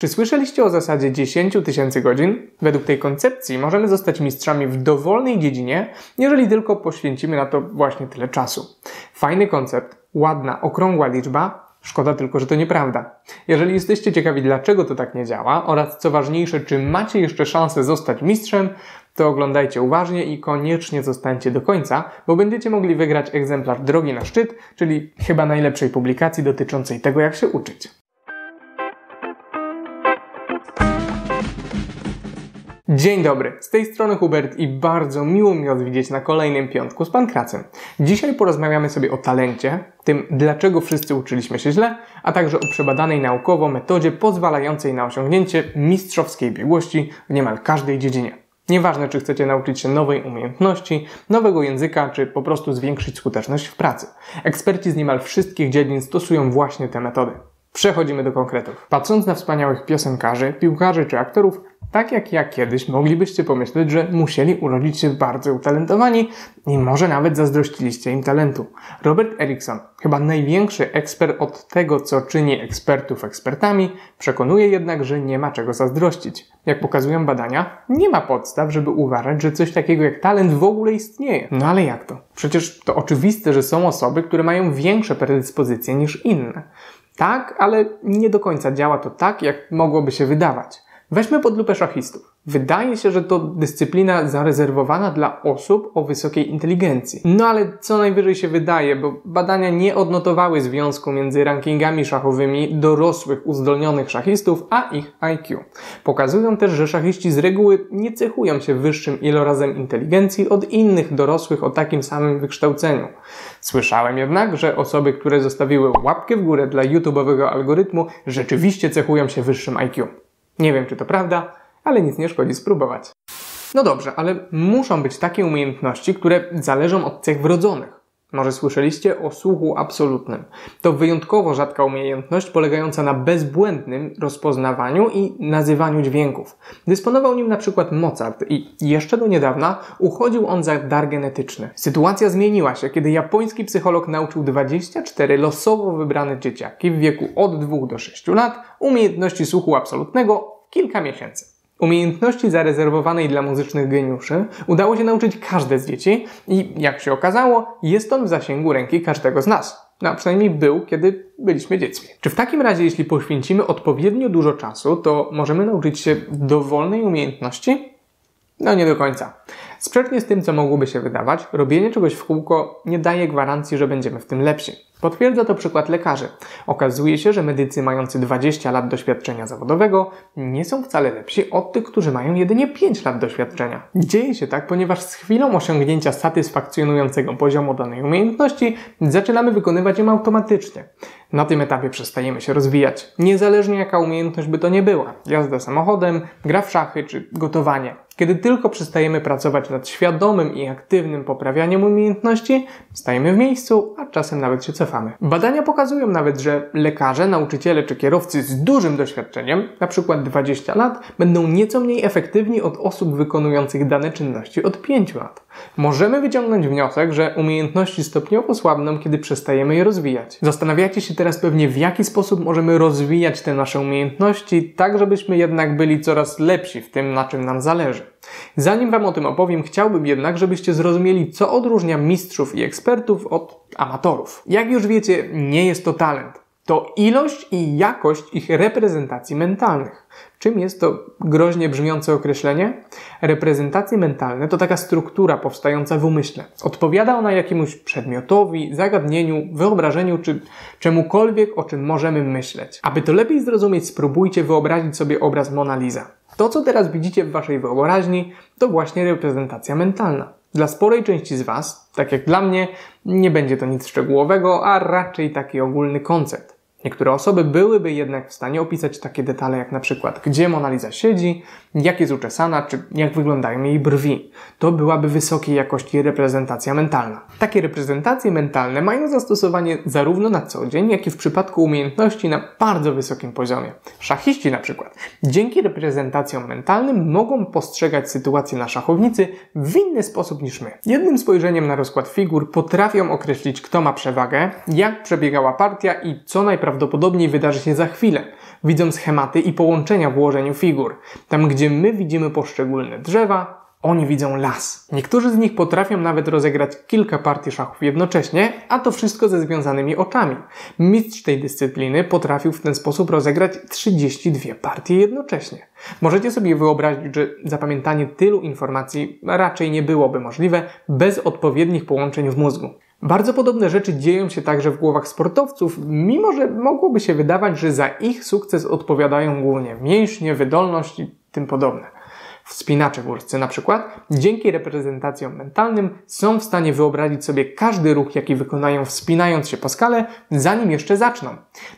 Czy słyszeliście o zasadzie 10 tysięcy godzin? Według tej koncepcji możemy zostać mistrzami w dowolnej dziedzinie, jeżeli tylko poświęcimy na to właśnie tyle czasu. Fajny koncept, ładna, okrągła liczba, Szkoda tylko, że to nieprawda. Jeżeli jesteście ciekawi, dlaczego to tak nie działa oraz co ważniejsze, czy macie jeszcze szansę zostać mistrzem, to oglądajcie uważnie i koniecznie zostańcie do końca, bo będziecie mogli wygrać egzemplarz Drogi na szczyt, czyli chyba najlepszej publikacji dotyczącej tego, jak się uczyć. Dzień dobry, z tej strony Hubert i bardzo miło mi Was widzieć na kolejnym piątku z Pankracem. Dzisiaj porozmawiamy sobie o talencie, tym dlaczego wszyscy uczyliśmy się źle, a także o przebadanej naukowo metodzie pozwalającej na osiągnięcie mistrzowskiej biegłości w niemal każdej dziedzinie. Nieważne, czy chcecie nauczyć się nowej umiejętności, nowego języka, czy po prostu zwiększyć skuteczność w pracy. Eksperci z niemal wszystkich dziedzin stosują właśnie te metody. Przechodzimy do konkretów. Patrząc na wspaniałych piosenkarzy, piłkarzy czy aktorów, tak jak ja kiedyś moglibyście pomyśleć, że musieli urodzić się bardzo utalentowani i może nawet zazdrościliście im talentu. Robert Erickson, chyba największy ekspert od tego, co czyni ekspertów ekspertami, przekonuje jednak, że nie ma czego zazdrościć. Jak pokazują badania, nie ma podstaw, żeby uważać, że coś takiego jak talent w ogóle istnieje. No ale jak to? Przecież to oczywiste, że są osoby, które mają większe predyspozycje niż inne. Tak, ale nie do końca działa to tak, jak mogłoby się wydawać. Weźmy pod lupę szachistów. Wydaje się, że to dyscyplina zarezerwowana dla osób o wysokiej inteligencji. No ale co najwyżej się wydaje, bo badania nie odnotowały związku między rankingami szachowymi dorosłych uzdolnionych szachistów a ich IQ. Pokazują też, że szachiści z reguły nie cechują się wyższym ilorazem inteligencji od innych dorosłych o takim samym wykształceniu. Słyszałem jednak, że osoby, które zostawiły łapkę w górę dla YouTube'owego algorytmu, rzeczywiście cechują się wyższym IQ. Nie wiem, czy to prawda, ale nic nie szkodzi spróbować. No dobrze, ale muszą być takie umiejętności, które zależą od cech wrodzonych. Może słyszeliście o słuchu absolutnym. To wyjątkowo rzadka umiejętność polegająca na bezbłędnym rozpoznawaniu i nazywaniu dźwięków. Dysponował nim na przykład Mozart i jeszcze do niedawna uchodził on za dar genetyczny. Sytuacja zmieniła się, kiedy japoński psycholog nauczył 24 losowo wybrane dzieciaki w wieku od 2 do 6 lat umiejętności słuchu absolutnego w kilka miesięcy. Umiejętności zarezerwowanej dla muzycznych geniuszy udało się nauczyć każde z dzieci i, jak się okazało, jest on w zasięgu ręki każdego z nas. No, przynajmniej był, kiedy byliśmy dziećmi. Czy w takim razie, jeśli poświęcimy odpowiednio dużo czasu, to możemy nauczyć się dowolnej umiejętności? No nie do końca. Sprzecznie z tym, co mogłoby się wydawać, robienie czegoś w kółko nie daje gwarancji, że będziemy w tym lepsi. Potwierdza to przykład lekarzy. Okazuje się, że medycy mający 20 lat doświadczenia zawodowego nie są wcale lepsi od tych, którzy mają jedynie 5 lat doświadczenia. Dzieje się tak, ponieważ z chwilą osiągnięcia satysfakcjonującego poziomu danej umiejętności zaczynamy wykonywać ją automatycznie. Na tym etapie przestajemy się rozwijać, niezależnie jaka umiejętność by to nie była. Jazda samochodem, gra w szachy czy gotowanie. Kiedy tylko przestajemy pracować nad świadomym i aktywnym poprawianiem umiejętności, stajemy w miejscu, a czasem nawet się cofamy. Badania pokazują nawet, że lekarze, nauczyciele czy kierowcy z dużym doświadczeniem, na przykład 20 lat, będą nieco mniej efektywni od osób wykonujących dane czynności od 5 lat. Możemy wyciągnąć wniosek, że umiejętności stopniowo słabną, kiedy przestajemy je rozwijać. Zastanawiacie się teraz pewnie, w jaki sposób możemy rozwijać te nasze umiejętności, tak żebyśmy jednak byli coraz lepsi w tym, na czym nam zależy. Zanim Wam o tym opowiem, chciałbym jednak, żebyście zrozumieli, co odróżnia mistrzów i ekspertów od amatorów. Jak już wiecie, nie jest to talent. To ilość i jakość ich reprezentacji mentalnych. Czym jest to groźnie brzmiące określenie? Reprezentacje mentalne to taka struktura powstająca w umyśle. Odpowiada ona jakiemuś przedmiotowi, zagadnieniu, wyobrażeniu czy czemukolwiek, o czym możemy myśleć. Aby to lepiej zrozumieć, spróbujcie wyobrazić sobie obraz Mona Lisa. To, co teraz widzicie w waszej wyobraźni, to właśnie reprezentacja mentalna. Dla sporej części z Was, tak jak dla mnie, nie będzie to nic szczegółowego, a raczej taki ogólny koncept. Niektóre osoby byłyby jednak w stanie opisać takie detale jak na przykład gdzie Mona Lisa siedzi, jak jest uczesana, czy jak wyglądają jej brwi. To byłaby wysokiej jakości reprezentacja mentalna. Takie reprezentacje mentalne mają zastosowanie zarówno na co dzień, jak i w przypadku umiejętności na bardzo wysokim poziomie. Szachiści na przykład dzięki reprezentacjom mentalnym mogą postrzegać sytuację na szachownicy w inny sposób niż my. Jednym spojrzeniem na rozkład figur potrafią określić kto ma przewagę, jak przebiegała partia i co najprawdopodobniej najprawdopodobniej wydarzy się za chwilę. Widzą schematy i połączenia w ułożeniu figur. Tam, gdzie my widzimy poszczególne drzewa, oni widzą las. Niektórzy z nich potrafią nawet rozegrać kilka partii szachów jednocześnie, a to wszystko ze związanymi oczami. Mistrz tej dyscypliny potrafił w ten sposób rozegrać 32 partie jednocześnie. Możecie sobie wyobrazić, że zapamiętanie tylu informacji raczej nie byłoby możliwe bez odpowiednich połączeń w mózgu. Bardzo podobne rzeczy dzieją się także w głowach sportowców, mimo że mogłoby się wydawać, że za ich sukces odpowiadają głównie mięśnie, wydolność i tym podobne. Wspinacze górscy na przykład, dzięki reprezentacjom mentalnym są w stanie wyobrazić sobie każdy ruch, jaki wykonają wspinając się po skale, zanim jeszcze zaczną.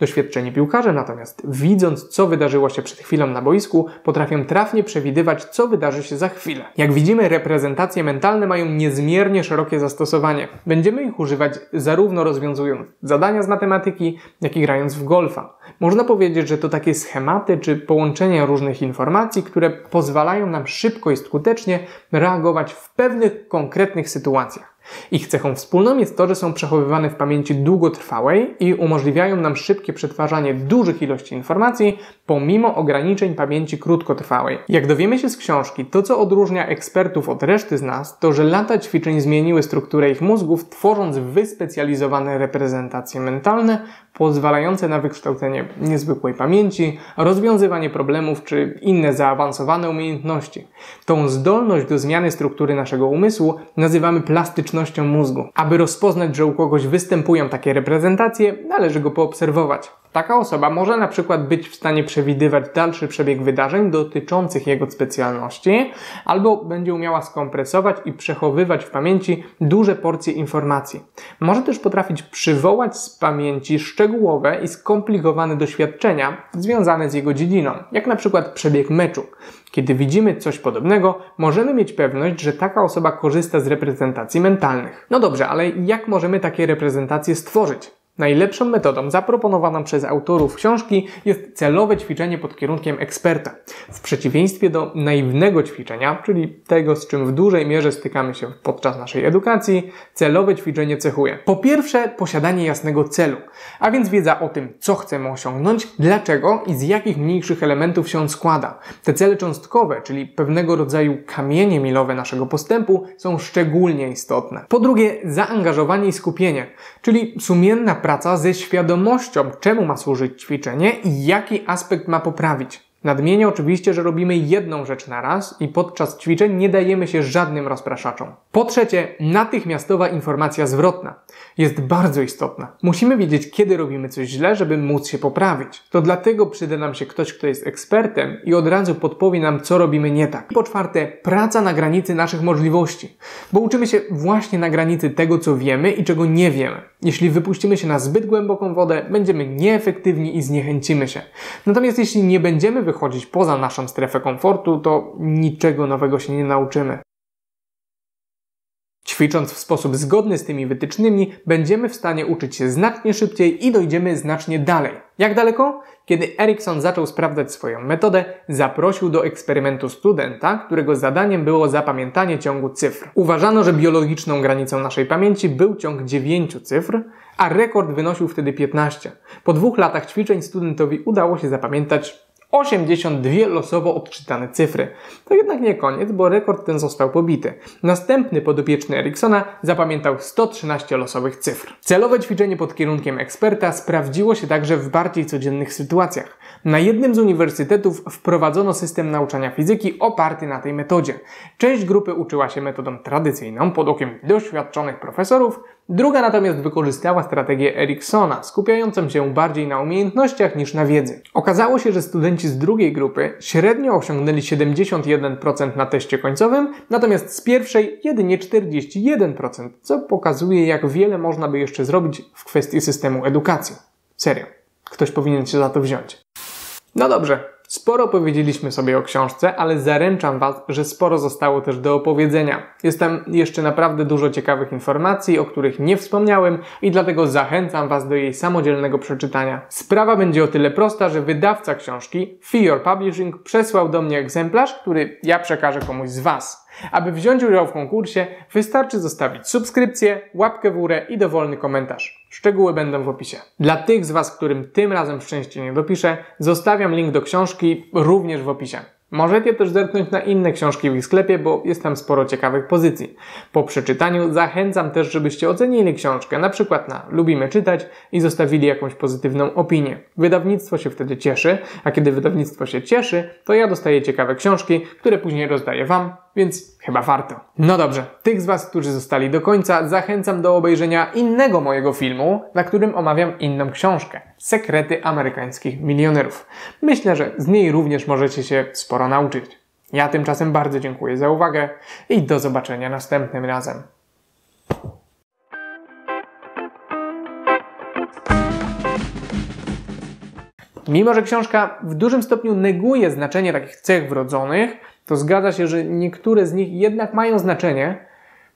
Doświadczeni piłkarze natomiast, widząc co wydarzyło się przed chwilą na boisku, potrafią trafnie przewidywać, co wydarzy się za chwilę. Jak widzimy, reprezentacje mentalne mają niezmiernie szerokie zastosowanie. Będziemy ich używać zarówno rozwiązując zadania z matematyki, jak i grając w golfa. Można powiedzieć, że to takie schematy czy połączenia różnych informacji, które pozwalają nam szybko i skutecznie reagować w pewnych konkretnych sytuacjach. Ich cechą wspólną jest to, że są przechowywane w pamięci długotrwałej i umożliwiają nam szybkie przetwarzanie dużych ilości informacji pomimo ograniczeń pamięci krótkotrwałej. Jak dowiemy się z książki, to co odróżnia ekspertów od reszty z nas, to że lata ćwiczeń zmieniły strukturę ich mózgów, tworząc wyspecjalizowane reprezentacje mentalne, pozwalające na wykształcenie niezwykłej pamięci, rozwiązywanie problemów czy inne zaawansowane umiejętności. Tą zdolność do zmiany struktury naszego umysłu nazywamy plastycznością mózgu. Aby rozpoznać, że u kogoś występują takie reprezentacje, należy go poobserwować. Taka osoba może na przykład być w stanie przewidywać dalszy przebieg wydarzeń dotyczących jego specjalności, albo będzie umiała skompresować i przechowywać w pamięci duże porcje informacji. Może też potrafić przywołać z pamięci szczegółowe i skomplikowane doświadczenia związane z jego dziedziną, jak na przykład przebieg meczu. Kiedy widzimy coś podobnego, możemy mieć pewność, że taka osoba korzysta z reprezentacji mentalnych. No dobrze, ale jak możemy takie reprezentacje stworzyć? Najlepszą metodą zaproponowaną przez autorów książki jest celowe ćwiczenie pod kierunkiem eksperta. W przeciwieństwie do naiwnego ćwiczenia, czyli tego, z czym w dużej mierze stykamy się podczas naszej edukacji, celowe ćwiczenie cechuje. Po pierwsze, posiadanie jasnego celu, a więc wiedza o tym, co chcemy osiągnąć, dlaczego i z jakich mniejszych elementów się on składa. Te cele cząstkowe, czyli pewnego rodzaju kamienie milowe naszego postępu, są szczególnie istotne. Po drugie, zaangażowanie i skupienie, czyli sumienna praca ze świadomością, czemu ma służyć ćwiczenie i jaki aspekt ma poprawić. Nadmienię oczywiście, że robimy jedną rzecz na raz i podczas ćwiczeń nie dajemy się żadnym rozpraszaczom. Po trzecie, natychmiastowa informacja zwrotna jest bardzo istotna. Musimy wiedzieć, kiedy robimy coś źle, żeby móc się poprawić. To dlatego przyda nam się ktoś, kto jest ekspertem i od razu podpowie nam, co robimy nie tak. Po czwarte, praca na granicy naszych możliwości, bo uczymy się właśnie na granicy tego, co wiemy i czego nie wiemy. Jeśli wypuścimy się na zbyt głęboką wodę, będziemy nieefektywni i zniechęcimy się. Natomiast jeśli nie będziemy wychodzić poza naszą strefę komfortu, to niczego nowego się nie nauczymy. Ćwicząc w sposób zgodny z tymi wytycznymi, będziemy w stanie uczyć się znacznie szybciej i dojdziemy znacznie dalej. Jak daleko? Kiedy Erikson zaczął sprawdzać swoją metodę, zaprosił do eksperymentu studenta, którego zadaniem było zapamiętanie ciągu cyfr. Uważano, że biologiczną granicą naszej pamięci był ciąg 9 cyfr, a rekord wynosił wtedy 15. Po dwóch latach ćwiczeń studentowi udało się zapamiętać 82 losowo odczytane cyfry. To jednak nie koniec, bo rekord ten został pobity. Następny podopieczny Eriksona zapamiętał 113 losowych cyfr. Celowe ćwiczenie pod kierunkiem eksperta sprawdziło się także w bardziej codziennych sytuacjach. Na jednym z uniwersytetów wprowadzono system nauczania fizyki oparty na tej metodzie. Część grupy uczyła się metodą tradycyjną pod okiem doświadczonych profesorów, Druga natomiast wykorzystała strategię Eriksona, skupiającą się bardziej na umiejętnościach niż na wiedzy. Okazało się, że studenci z drugiej grupy średnio osiągnęli 71% na teście końcowym, natomiast z pierwszej jedynie 41%, co pokazuje, jak wiele można by jeszcze zrobić w kwestii systemu edukacji. Serio, ktoś powinien się za to wziąć. No dobrze, Sporo powiedzieliśmy sobie o książce, ale zaręczam Was, że sporo zostało też do opowiedzenia. Jest tam jeszcze naprawdę dużo ciekawych informacji, o których nie wspomniałem i dlatego zachęcam Was do jej samodzielnego przeczytania. Sprawa będzie o tyle prosta, że wydawca książki, Fear Publishing, przesłał do mnie egzemplarz, który ja przekażę komuś z Was. Aby wziąć udział w konkursie, wystarczy zostawić subskrypcję, łapkę w górę i dowolny komentarz. Szczegóły będą w opisie. Dla tych z Was, którym tym razem szczęście nie dopiszę, zostawiam link do książki również w opisie. Możecie też zerknąć na inne książki w ich sklepie, bo jest tam sporo ciekawych pozycji. Po przeczytaniu zachęcam też, żebyście ocenili książkę, na przykład na Lubimy czytać i zostawili jakąś pozytywną opinię. Wydawnictwo się wtedy cieszy, a kiedy wydawnictwo się cieszy, to ja dostaję ciekawe książki, które później rozdaję Wam, więc chyba warto. No dobrze, tych z Was, którzy zostali do końca, zachęcam do obejrzenia innego mojego filmu, na którym omawiam inną książkę. Sekrety amerykańskich milionerów. Myślę, że z niej również możecie się sporo nauczyć. Ja tymczasem bardzo dziękuję za uwagę i do zobaczenia następnym razem. Mimo, że książka w dużym stopniu neguje znaczenie takich cech wrodzonych, to zgadza się, że niektóre z nich jednak mają znaczenie.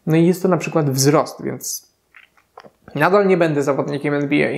No i jest to na przykład wzrost, więc nadal nie będę zawodnikiem NBA.